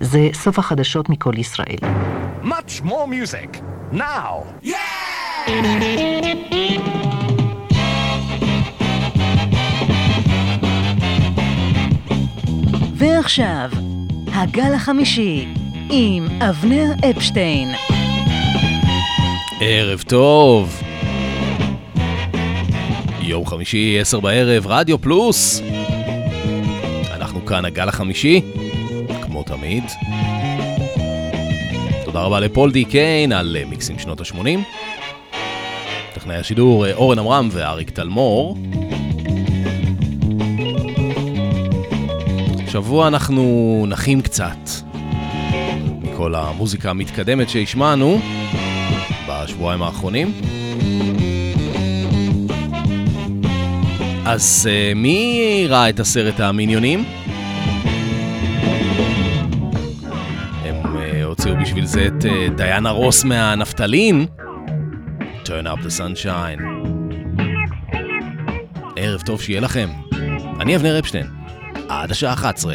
זה סוף החדשות מכל ישראל. Much more music, now! Yeah! ועכשיו, הגל החמישי, עם אבנר אפשטיין. ערב טוב. יום חמישי, עשר בערב, רדיו פלוס. אנחנו כאן, הגל החמישי. תמיד. תודה רבה לפול די קיין על אה, מיקסים שנות ה-80. טכנאי השידור אה, אורן עמרם ואריק טלמור. השבוע אנחנו נחים קצת מכל המוזיקה המתקדמת שהשמענו בשבועיים האחרונים. אז אה, מי ראה את הסרט המיניונים? זה את אה, דיינה רוס מהנפטלין. Turn up the sunshine. ערב טוב שיהיה לכם. אני אבנר אפשטיין. עד השעה 11.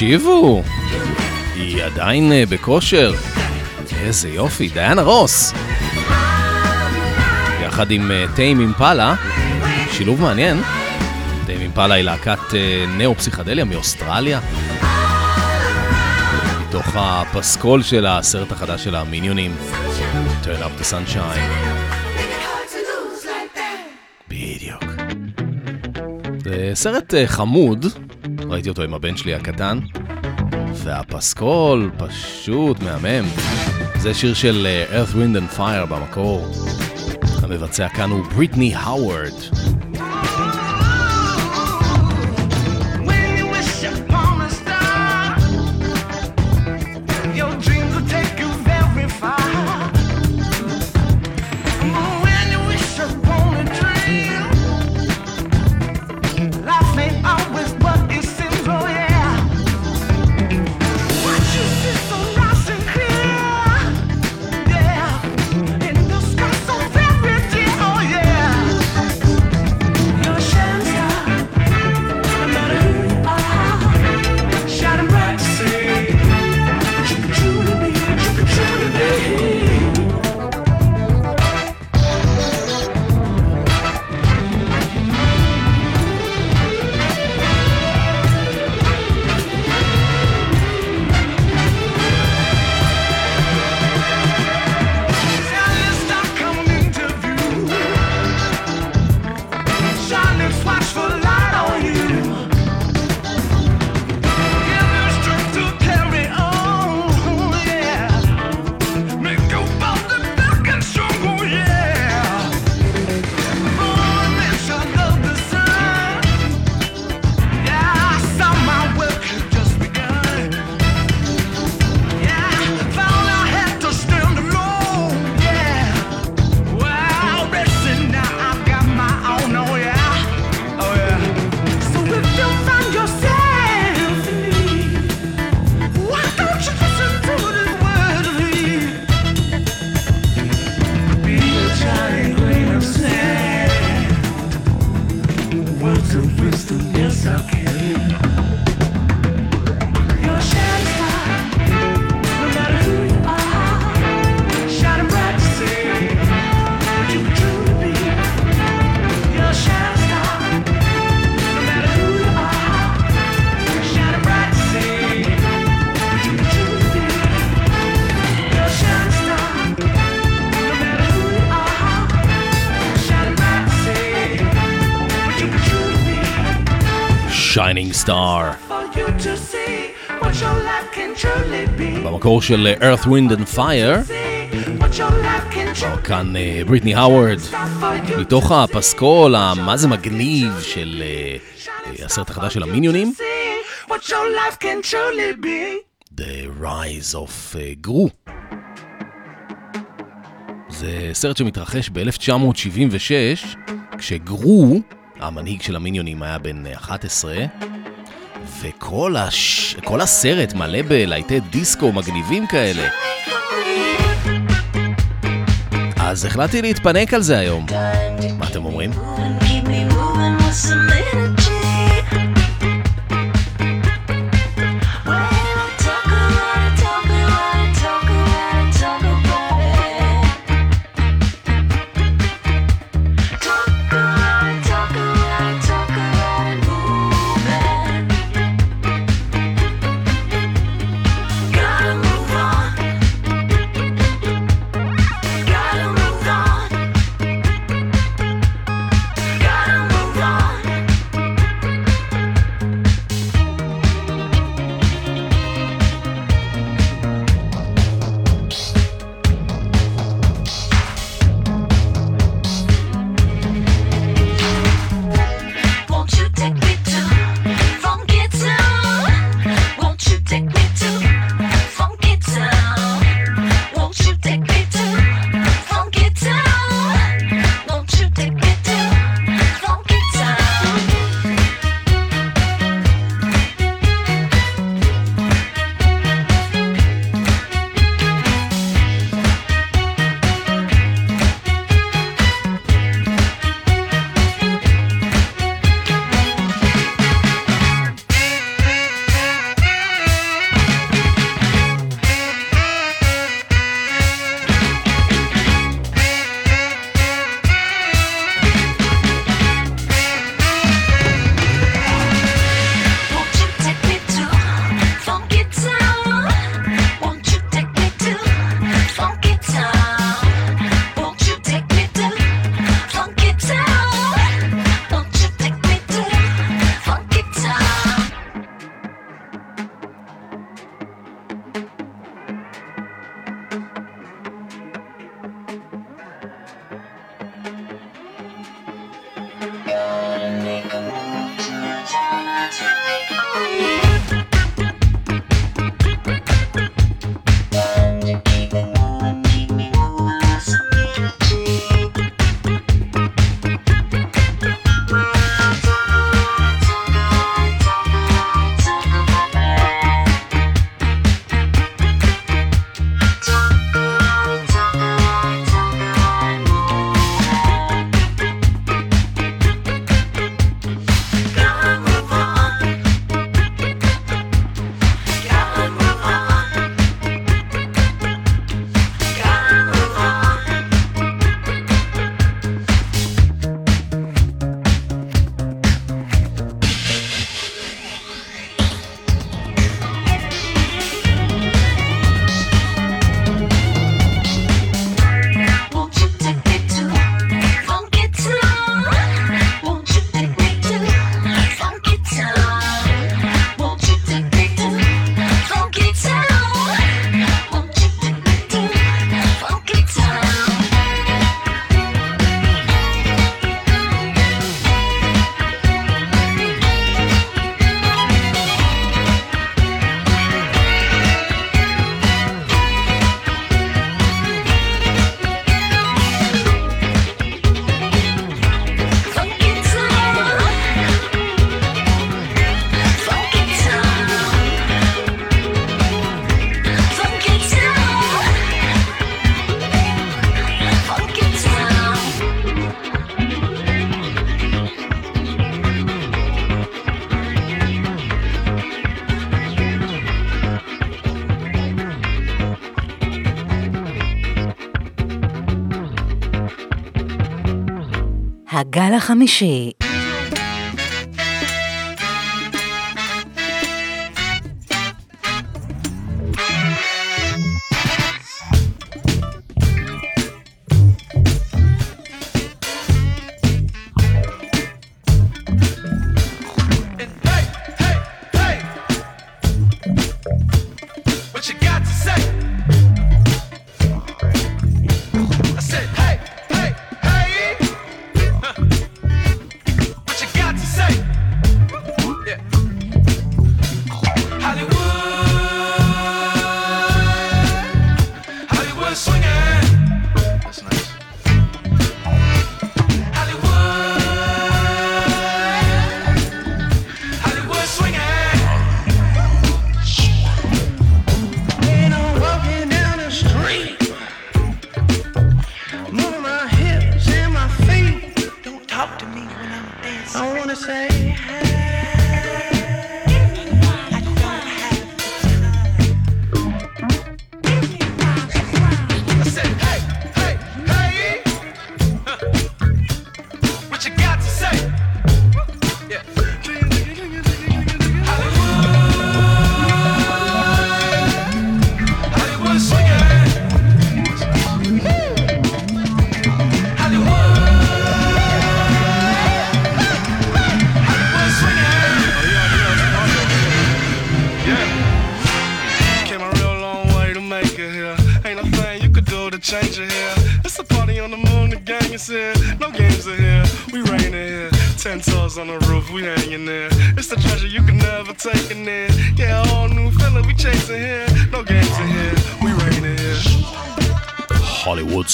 תקשיבו, היא עדיין אה, בכושר. איזה יופי, דיינה רוס. יחד עם אה, טיים אימפלה, שילוב מעניין. טיים אימפלה היא להקת אה, נאו-פסיכדליה מאוסטרליה. מתוך הפסקול של הסרט החדש של המיניונים, Turn up the sunshine. בדיוק. זה סרט חמוד. ראיתי אותו עם הבן שלי הקטן, והפסקול פשוט מהמם. זה שיר של אה, Earth, Wind and Fire במקור. המבצע כאן הוא בריטני האוורד. של אה, Earth, Wind and Fire. Oh, כאן אה, בריטני האוורד, מתוך הפסקול המה זה מגניב של אה, הסרט החדש של המיניונים. The Rise of Gru. זה סרט שמתרחש ב-1976, כשגרו, המנהיג של המיניונים היה בן 11, וכל הש... הסרט מלא בלהיטי דיסקו מגניבים כאלה. אז החלטתי להתפנק על זה היום. מה אתם אומרים? Moving הגל החמישי wanna say?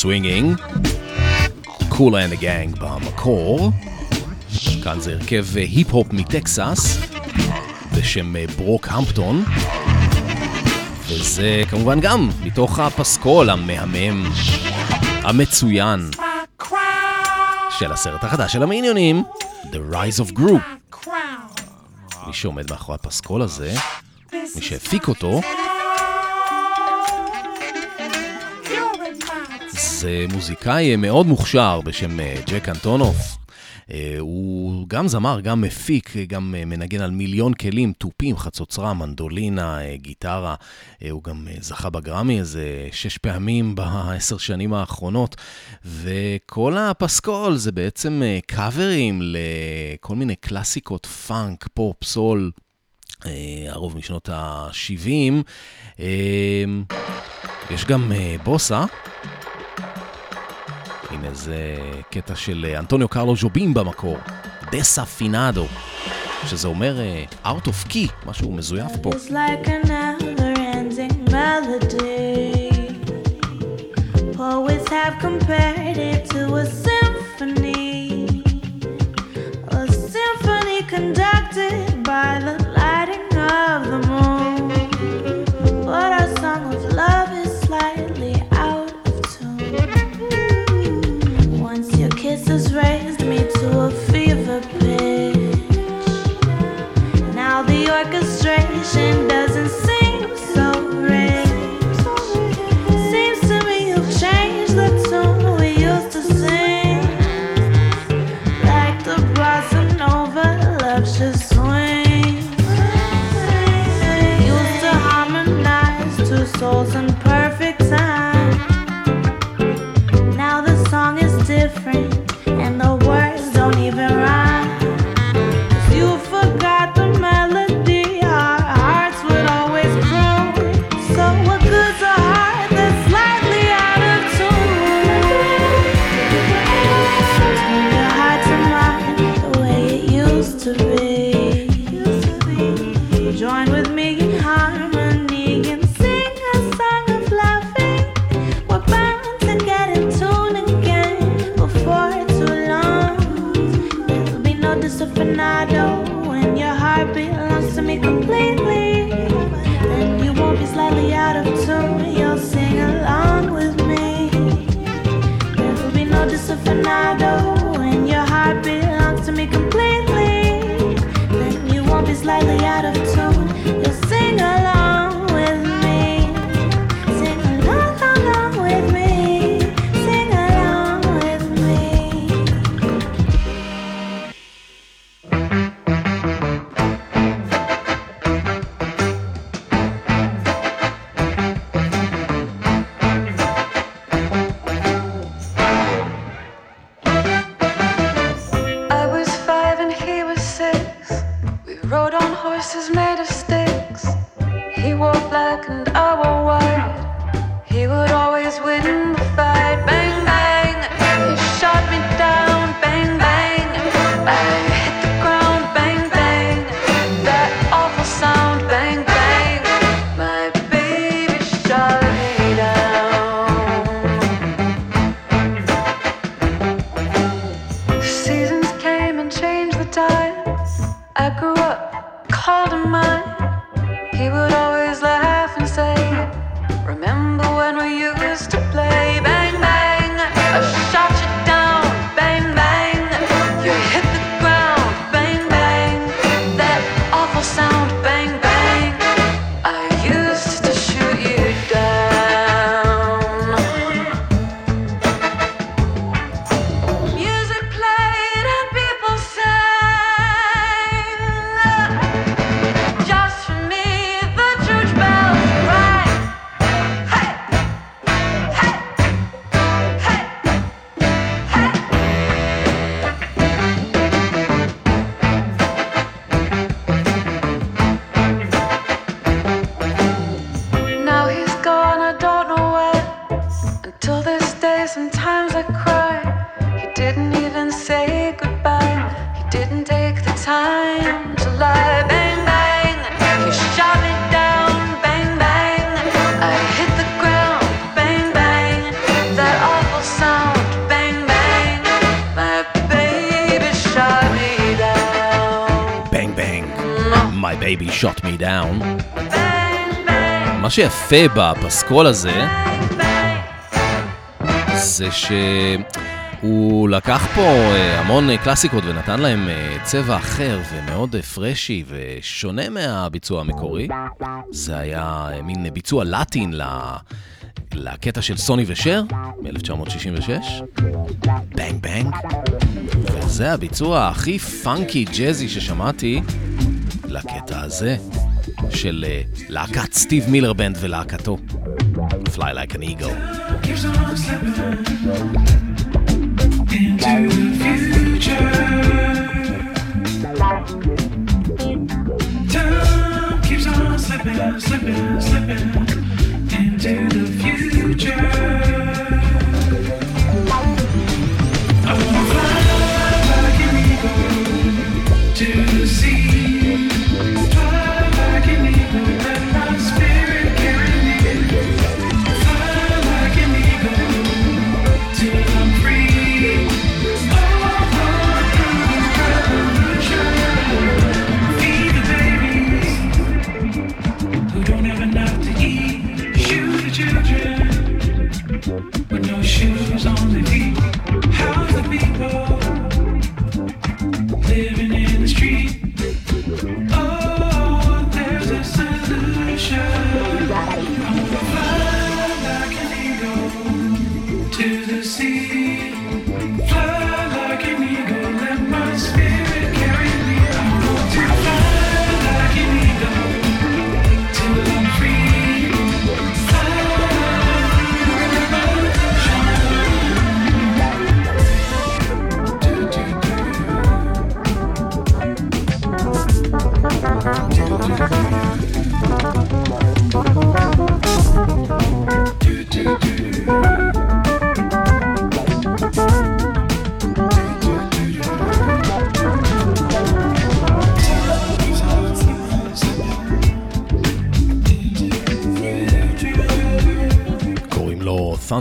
swinging, cool and the gang במקור, כאן זה הרכב אה, היפ-הופ מטקסס בשם אה, ברוק המפטון, וזה כמובן גם מתוך הפסקול המהמם, המצוין, של הסרט החדש של המיניונים, The Rise of Group. מי שעומד מאחורי הפסקול הזה, מי שהפיק אותו, זה מוזיקאי אה, מאוד מוכשר בשם אה, ג'ק אנטונוף. הוא גם זמר, גם מפיק, גם מנגן על מיליון כלים, תופים, חצוצרה, מנדולינה, גיטרה. הוא גם זכה בגרמי איזה שש פעמים בעשר שנים האחרונות. וכל הפסקול זה בעצם קאברים לכל מיני קלאסיקות פאנק, פופ, סול, הרוב משנות ה-70. יש גם בוסה. הנה זה קטע של אה, אנטוניו קרלו ג'ובים במקור, דסה פינאדו, שזה אומר אה, out of key, משהו מזויף פה. Always have compared it to a and aficionado שיפה בפסקול הזה, זה שהוא לקח פה אה, המון קלאסיקות ונתן להם אה, צבע אחר ומאוד אה, פרשי ושונה מהביצוע המקורי. זה היה מין ביצוע לטין ל... לקטע של סוני ושר מ-1966, בנג בנג, וזה הביצוע הכי פאנקי ג'אזי ששמעתי לקטע הזה. של להקת סטיב מילר בנד ולהקתו, Fly Like an Eagle. Into the future. Keeps on slipping, slipping, slipping.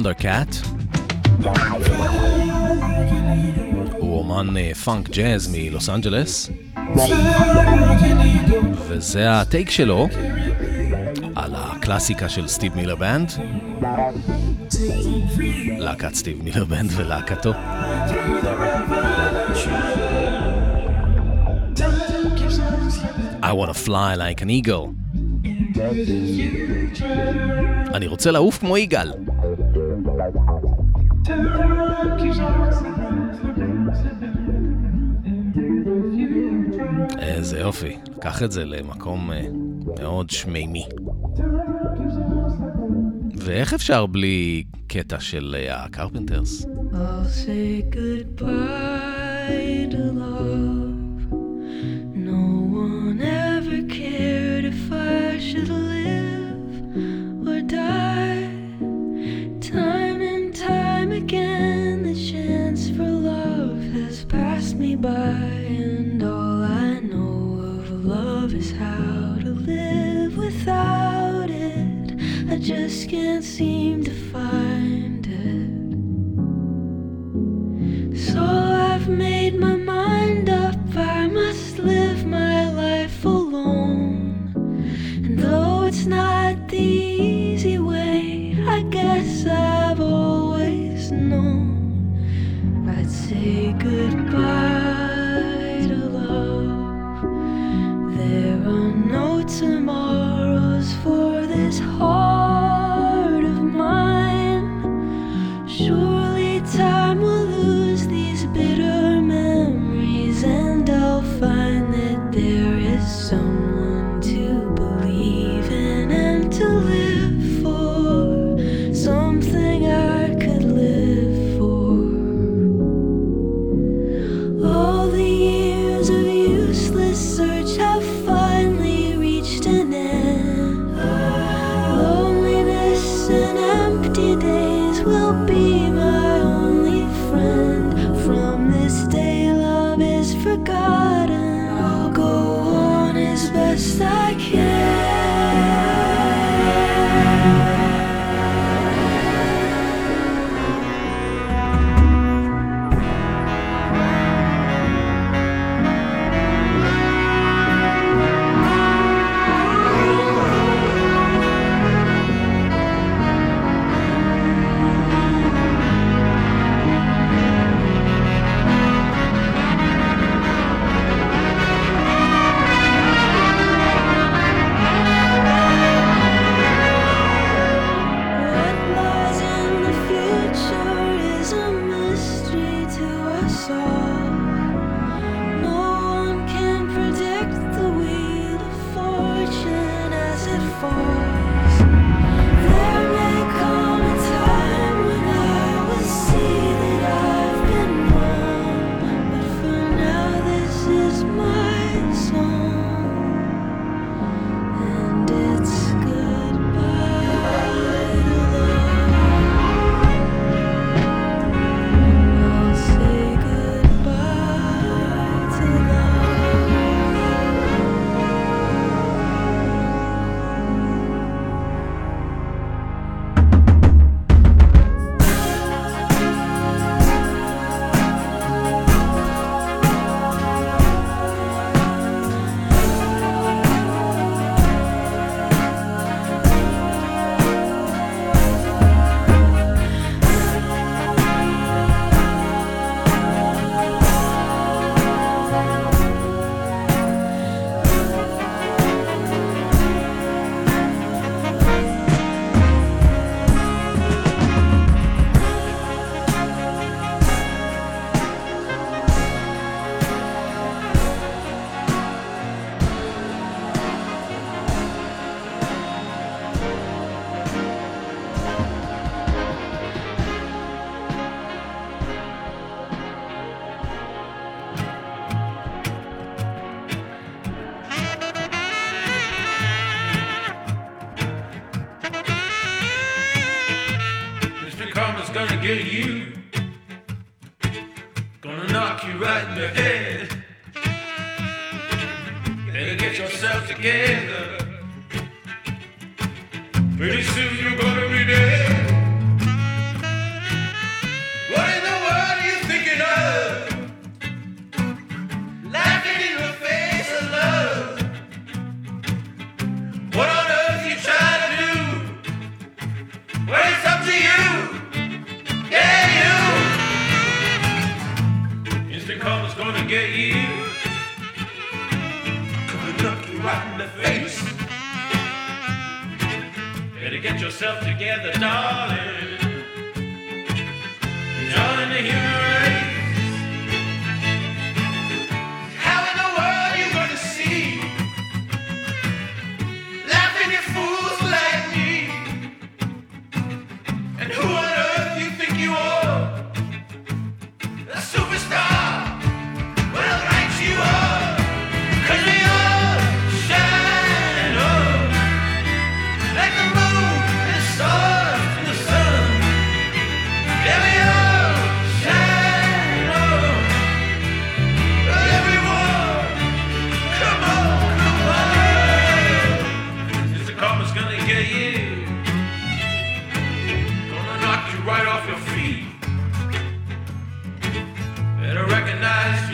Thundercat. הוא אומן אה, פאנק ג'אז מלוס אנג'לס. וזה ה take שלו על הקלאסיקה של סטיב מילר בנד. להקת סטיב מילר בנד ולהקתו. I want to fly like an eagle. אני רוצה לעוף כמו יגאל. יופי, קח את זה למקום אה, מאוד שמימי. ואיך אפשר בלי קטע של אה, הקרפנטרס? Uh, Bye. Without it. I just can't seem to find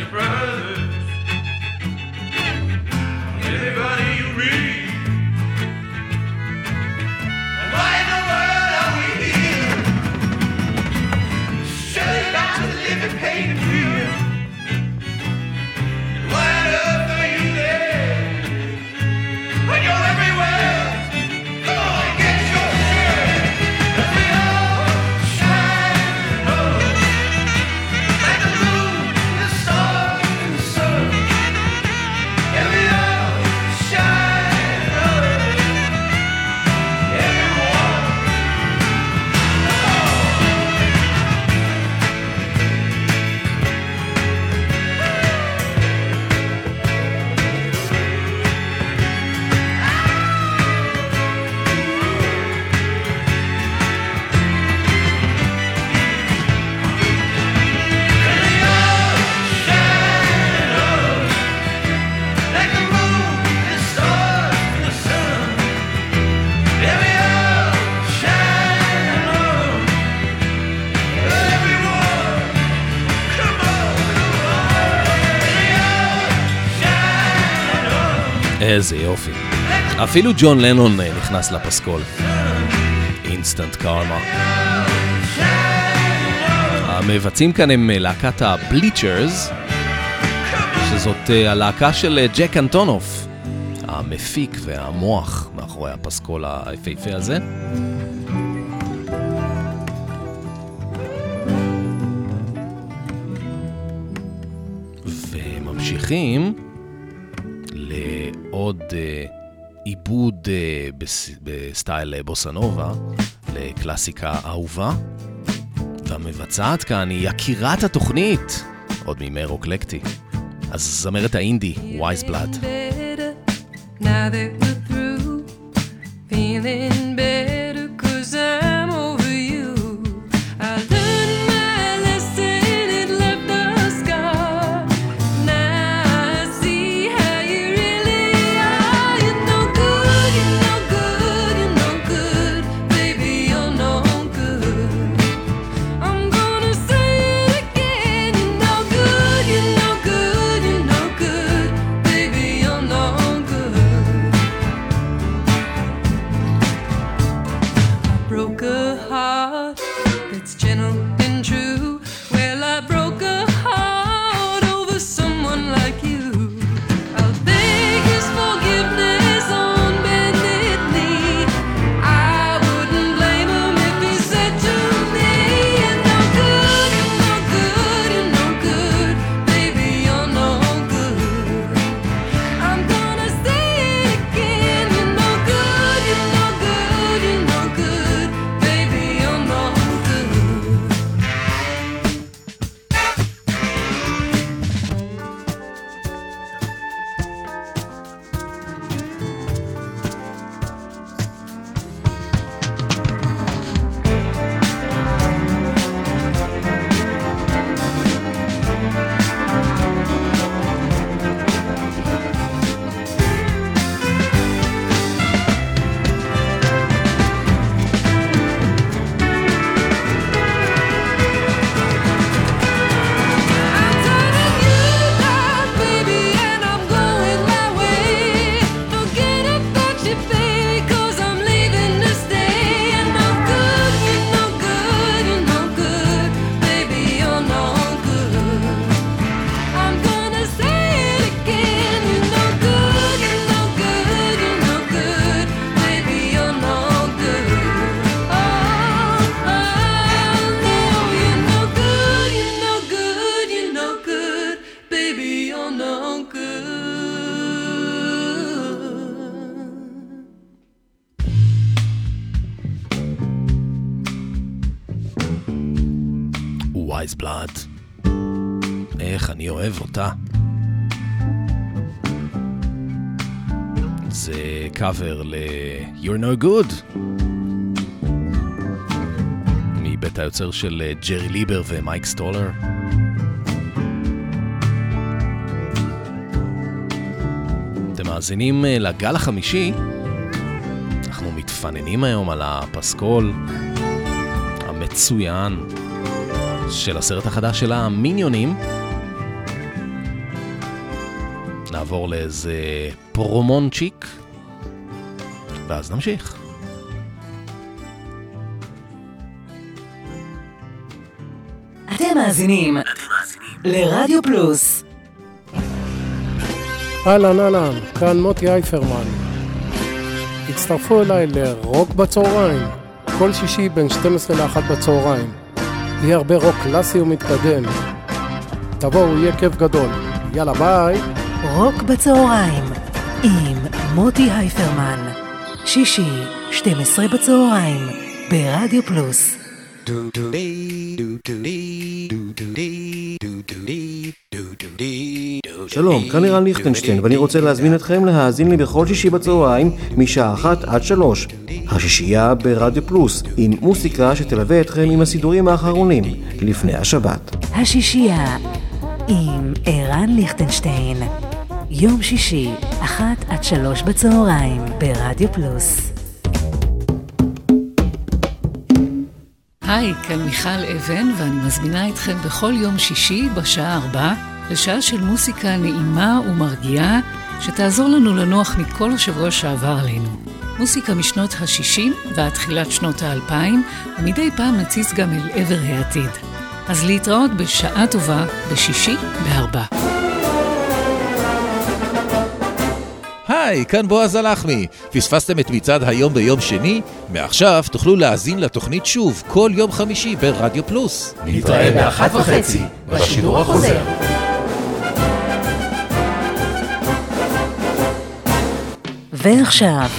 your brother. איזה יופי. אפילו ג'ון לנון אה, נכנס לפסקול. Instant Karma. המבצעים כאן הם אה, להקת הבליצ'רס, שזאת אה, הלהקה של ג'ק אנטונוף, המפיק והמוח מאחורי הפסקול היפהפה הזה. וממשיכים לעוד אה, עיבוד אה, בס, בסטייל אה, בוסנובה, לקלאסיקה אהובה. והמבצעת כאן היא יקירת התוכנית, עוד מימי רוקלקטי. אז זמרת האינדי, וייס בלאד. Now that קאבר ל- You're No Good. מבית היוצר של אה, ג'רי ליבר ומייק סטולר. אתם מאזינים אה, לגל החמישי. אנחנו מתפננים היום על הפסקול המצוין של הסרט החדש של המיניונים. נעבור לאיזה פרומונצ'יק, ואז נמשיך. אתם מאזינים לרדיו פלוס. אהלן אהלן, כאן מוטי אייפרמן. הצטרפו אליי לרוק בצהריים, כל שישי בין 12 ל-1 בצהריים. יהיה הרבה רוק קלאסי ומתקדם. תבואו, יהיה כיף גדול. יאללה ביי. רוק בצהריים עם מוטי הייפרמן. שישי, 12 בצהריים, ברדיו פלוס. שלום, כאן ערן ליכטנשטיין, ואני רוצה להזמין אתכם להאזין לי בכל שישי בצהריים, משעה אחת עד שלוש. השישייה ברדיו פלוס, עם מוסיקה שתלווה אתכם עם הסידורים האחרונים, לפני השבת. השישייה עם ערן ליכטנשטיין. יום שישי, אחת עד שלוש בצהריים, ברדיו פלוס. היי, כאן מיכל אבן, ואני מזמינה אתכם בכל יום שישי בשעה ארבע לשעה של מוסיקה נעימה ומרגיעה שתעזור לנו לנוח מכל השבוע שעבר עלינו. מוסיקה משנות ה-60 ועד תחילת שנות ה-2000, ומדי פעם נציץ גם אל עבר העתיד. אז להתראות בשעה טובה, בשישי בארבע. היי, כאן בועז הלחמי. פספסתם את מצעד היום ביום שני? מעכשיו תוכלו להאזין לתוכנית שוב כל יום חמישי ברדיו פלוס. נתראה באחת וחצי, בשידור החוזר. ועכשיו,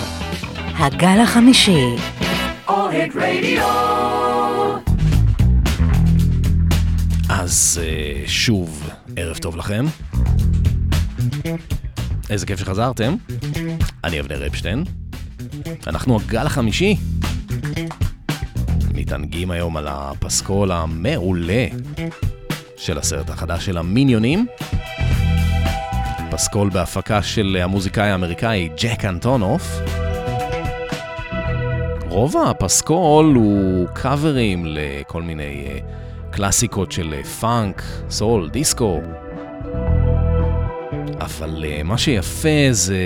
הגל החמישי. אוהד רדיו. אז אה, שוב, ערב טוב לכם. איזה כיף שחזרתם. אני אבנר אפשטיין. אנחנו הגל החמישי. מתענגים היום על הפסקול המעולה של הסרט החדש של המיניונים. פסקול בהפקה של המוזיקאי האמריקאי ג'ק אנטונוף. רוב הפסקול הוא קאברים לכל מיני אה, קלאסיקות של אה, פאנק, סול, דיסקו. אבל uh, מה שיפה זה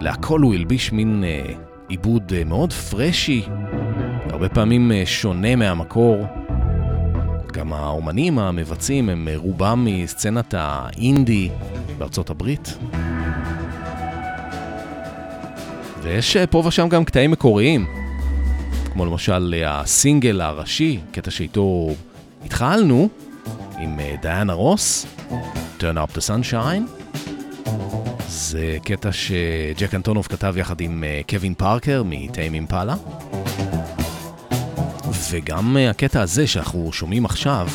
שלהכל uh, הוא הלביש מין uh, עיבוד uh, מאוד פרשי, הרבה פעמים uh, שונה מהמקור. גם האומנים המבצעים הם רובם מסצנת האינדי בארצות הברית. ויש פה ושם גם קטעים מקוריים, כמו למשל הסינגל הראשי, קטע שאיתו התחלנו, עם uh, דיאנה רוס, Turn Up the Sunshine. זה קטע שג'ק אנטונוב כתב יחד עם uh, קווין פארקר מטיים אימפלה. וגם uh, הקטע הזה שאנחנו שומעים עכשיו,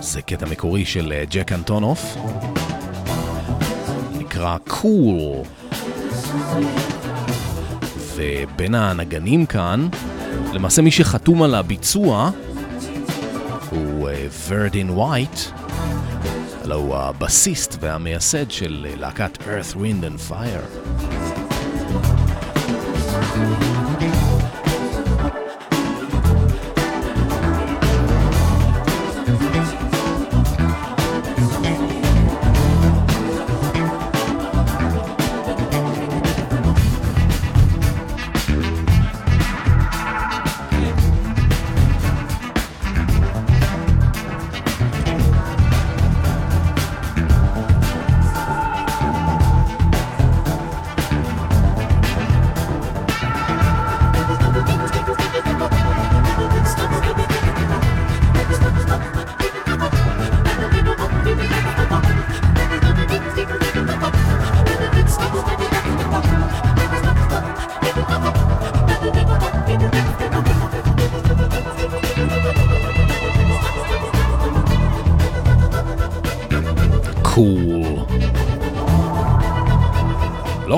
זה קטע מקורי של ג'ק אנטונוף. נקרא קול. ובין הנגנים כאן, למעשה מי שחתום על הביצוע הוא ורדין uh, ווייט, אלא הוא הבסיסט והמייסד של uh, להקת Earth, Wind and Fire.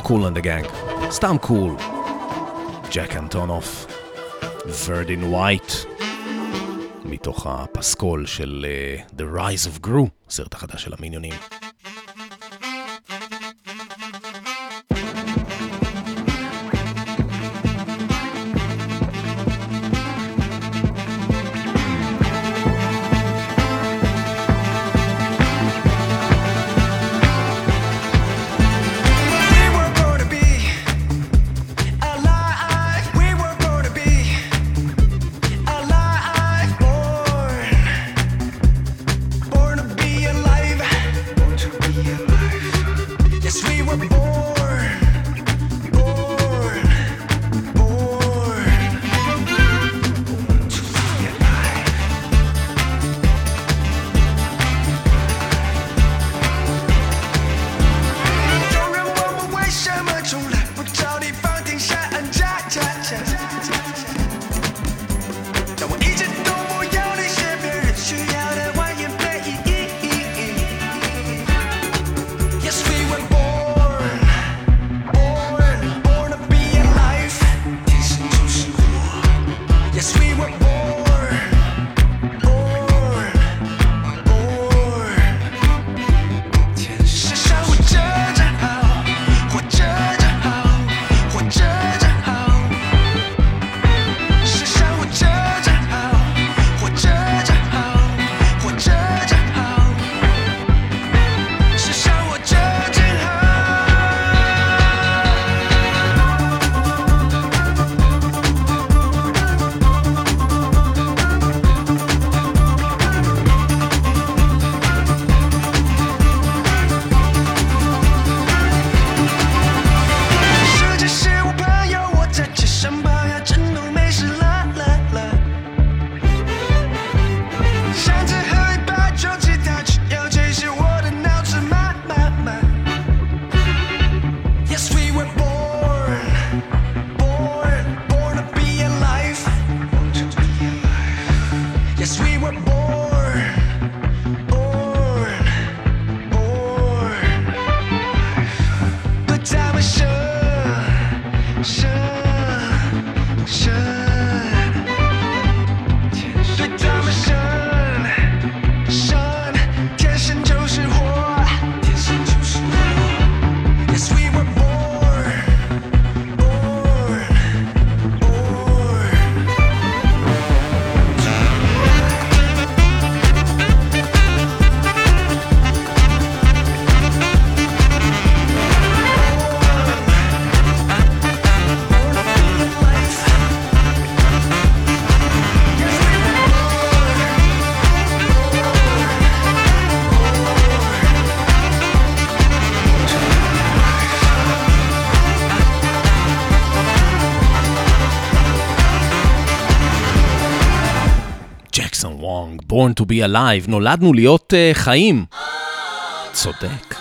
לא קול אנד הגאנג, סתם קול. ג'ק אנטונוף, ורדין ווייט, מתוך הפסקול של אה, The Rise of Gru, הסרט החדש של המיניונים. Young, Born to be Alive, נולדנו להיות uh, חיים. צודק.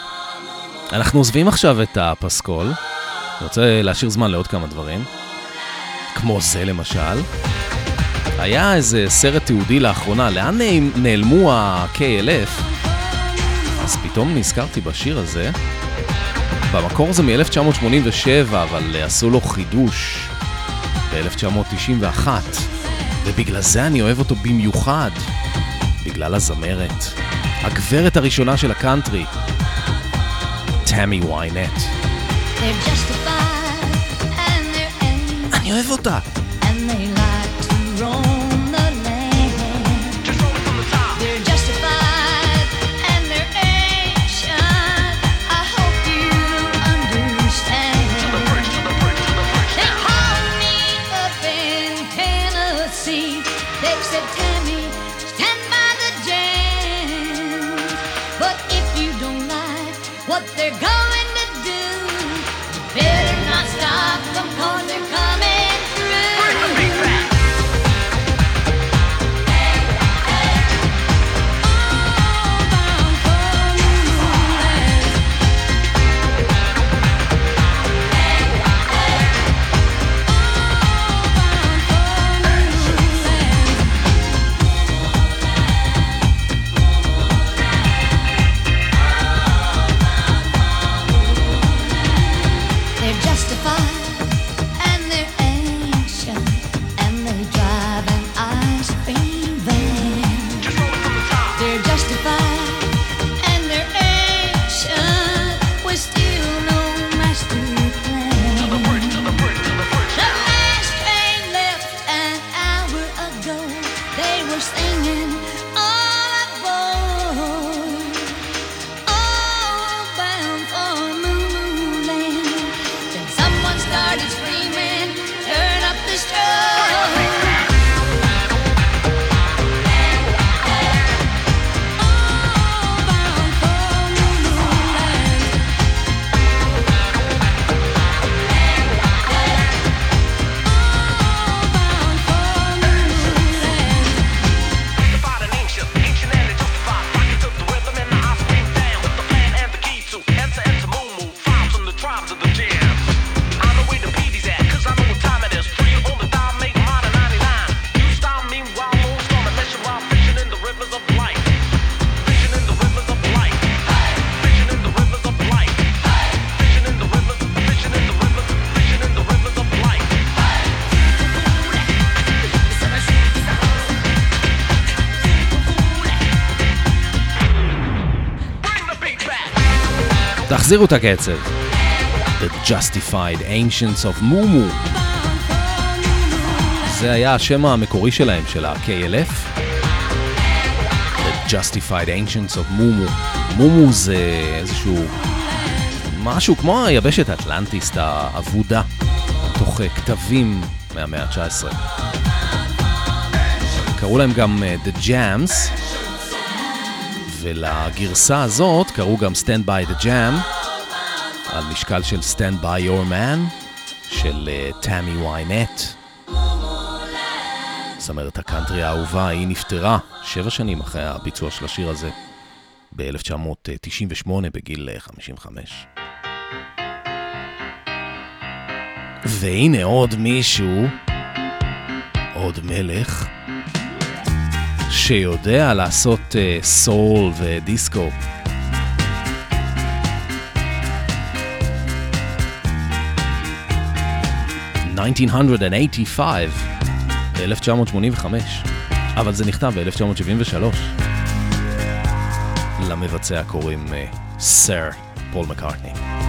אנחנו עוזבים עכשיו את הפסקול. אני רוצה להשאיר זמן לעוד כמה דברים. כמו זה למשל. היה איזה סרט תיעודי לאחרונה, לאן נעלמו ה-KLF? אז פתאום נזכרתי בשיר הזה. במקור זה מ-1987, אבל עשו לו חידוש ב-1991, ובגלל זה אני אוהב אותו במיוחד, בגלל הזמרת. הגברת הראשונה של הקאנטרי, תמי ויינט. אני אוהב אותה. time תחזירו את הקצב. The Justified Ancients of Mumu. זה היה השם המקורי שלהם, של ה-KLF. The Justified Ancients of Mumu. מומו זה איזשהו... משהו כמו היבשת האטלנטיסט האבודה, תוך כתבים מהמאה ה-19. קראו להם גם The Jams, ולגרסה הזאת קראו גם Stand by the Jam, על משקל של Stand by your man, של תמי uh, ויינט. זמרת הקאנטרי האהובה, היא נפטרה שבע שנים אחרי הביצוע של השיר הזה, ב-1998 בגיל 55. והנה עוד מישהו, עוד מלך, שיודע לעשות uh, סול ודיסקו. ב-1985, ב-1985, אבל זה נכתב ב-1973. למבצע קוראים סר פול מקארטני.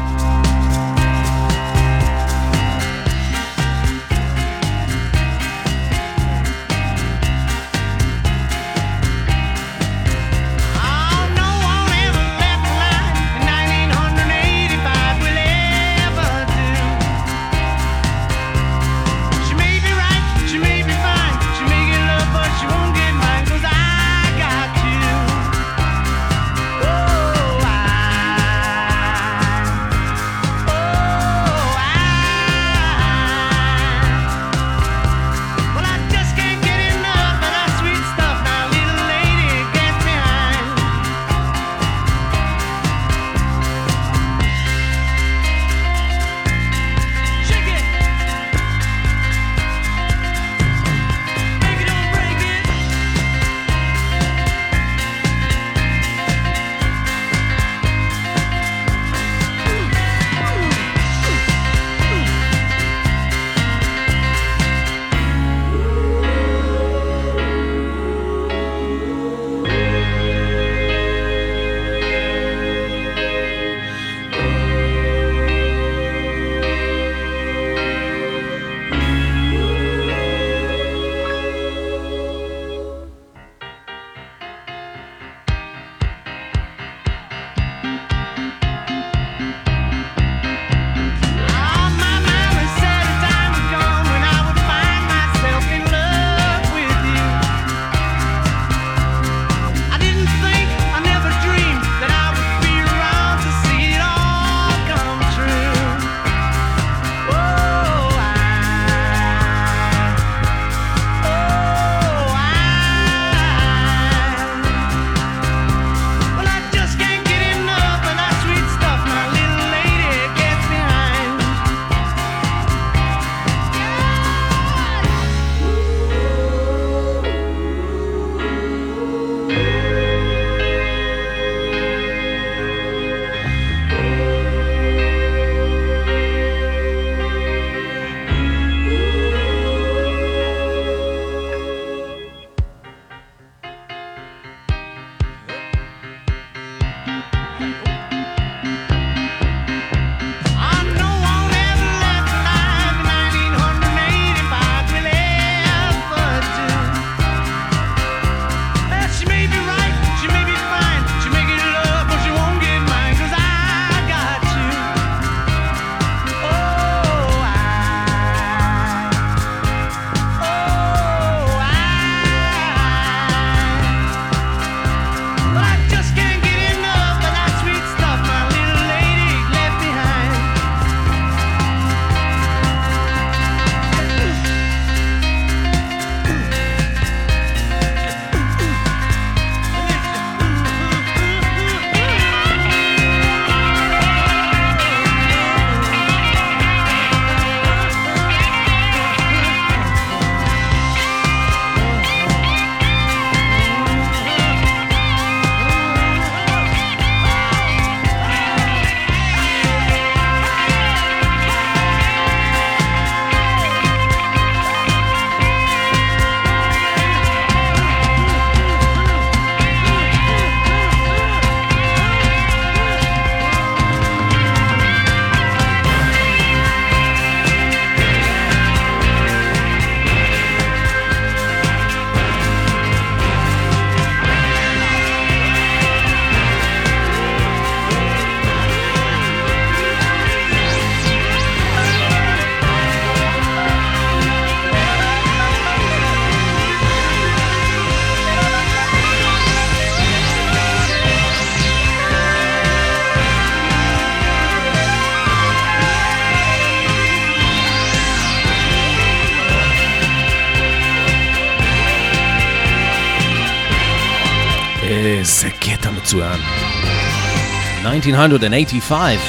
1985.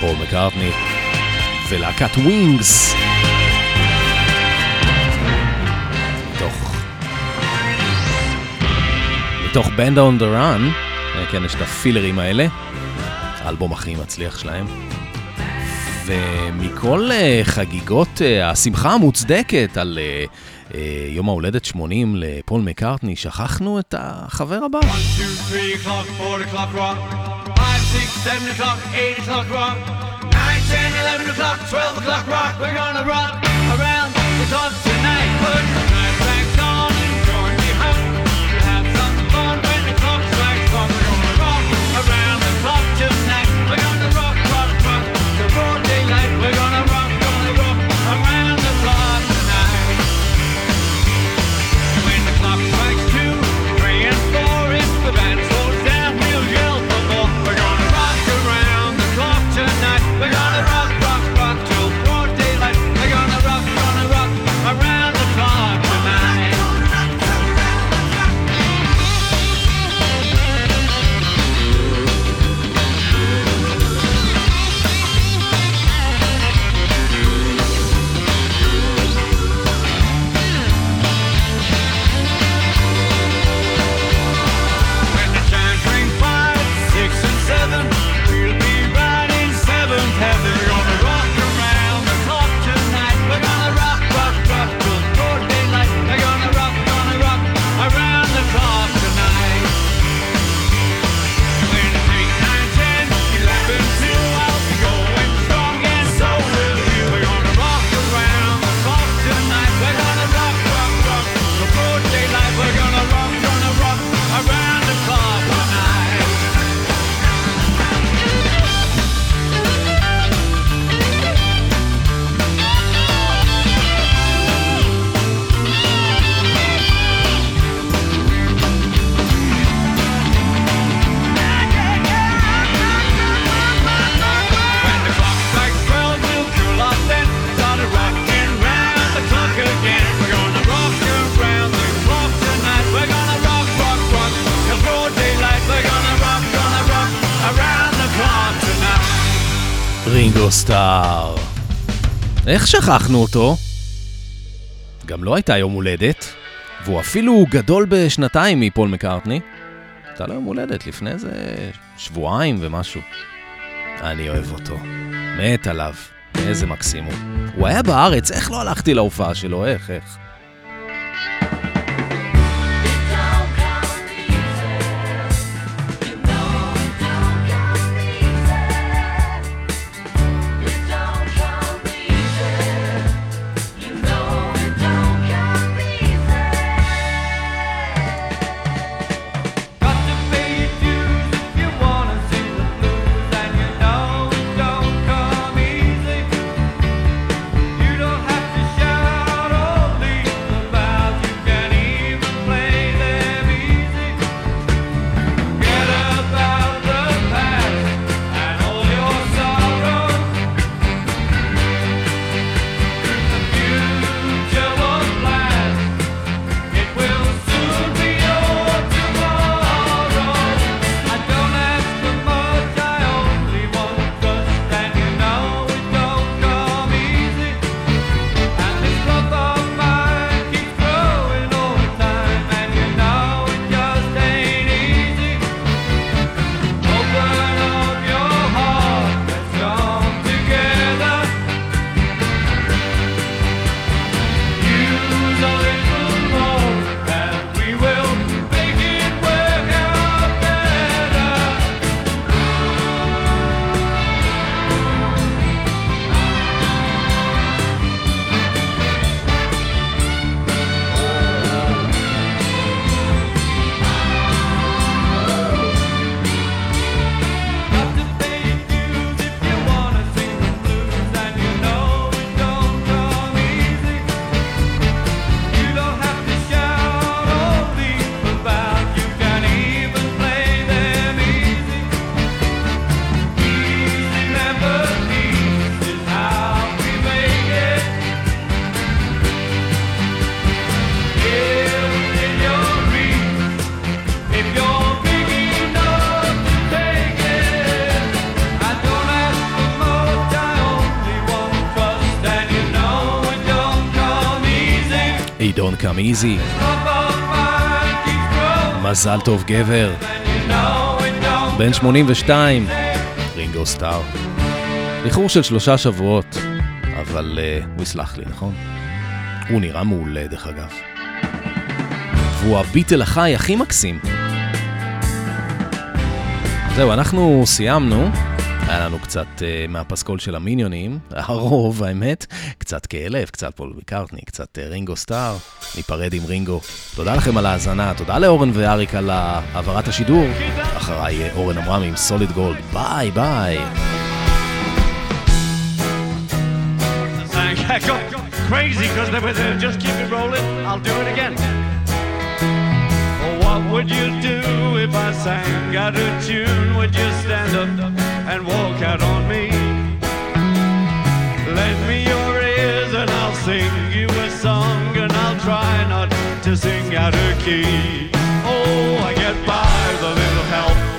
פול מקארטני ולהקת ווינגס. מתוך... מתוך Band on the Run, כן, יש את הפילרים האלה, האלבום הכי מצליח שלהם. ומכל אה, חגיגות אה, השמחה המוצדקת על... אה, יום ההולדת 80 לפול מקארטני, שכחנו את החבר הבא. 1, 2, 3 4 5, 6, 7 8 9, 10, 11 12 o'clock rock, we're gonna rock around the clock tonight, סטאר. איך שכחנו אותו? גם לא הייתה יום הולדת, והוא אפילו גדול בשנתיים מפול מקארטני. הייתה לו יום הולדת לפני איזה שבועיים ומשהו. אני אוהב אותו. מת עליו. איזה מקסימום. הוא היה בארץ, איך לא הלכתי להופעה שלו? איך, איך? Come Easy. מזל טוב גבר. בן 82, רינגו סטאר. איחור של שלושה שבועות, אבל uh, הוא יסלח לי, נכון? הוא נראה מעולה, דרך אגב. והוא הביטל החי הכי מקסים. זהו, אנחנו סיימנו. היה לנו קצת uh, מהפסקול של המיניונים, הרוב האמת, קצת כאלף, קצת פול מקארטני, קצת אה, רינגו סטאר, ניפרד עם רינגו. תודה לכם על ההאזנה, תודה לאורן ואריק על העברת השידור. אחריי אה, אורן עמרם עם Solid Gold, ביי ביי. Crazy because they were there. Just keep it rolling. I'll do it again. What would you do if I sang out of tune? Would you stand up and walk out on me? Lend me your ears and I'll sing song and I'll try not to sing out of key. Oh, I get by with a little help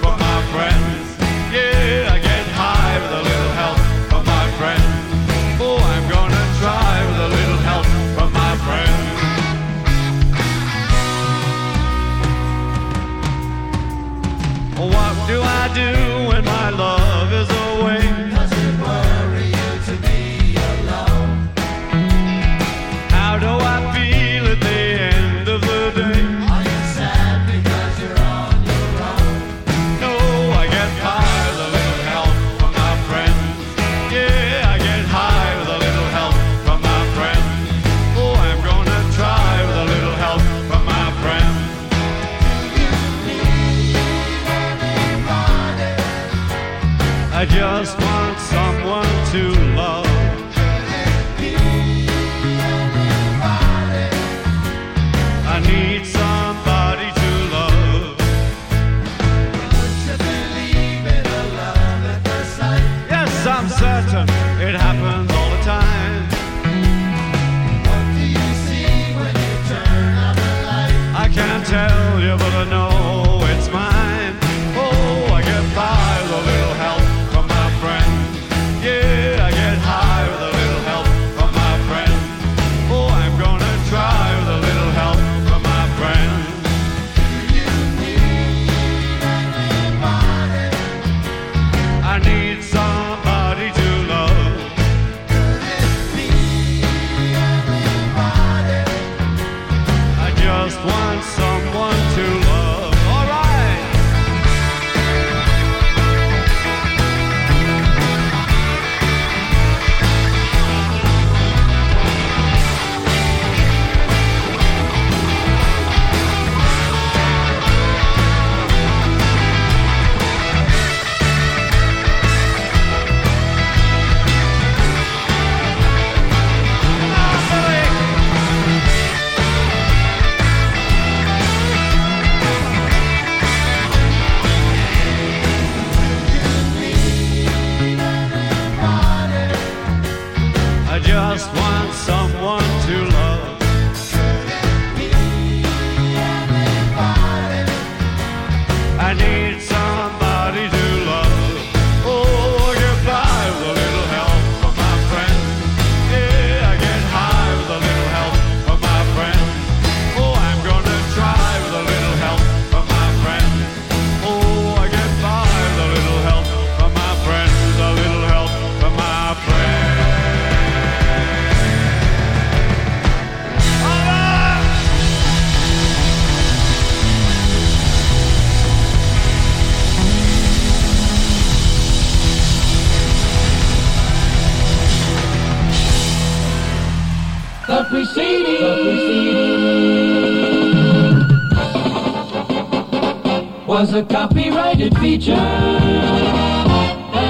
a copyrighted feature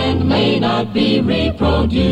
and may not be reproduced.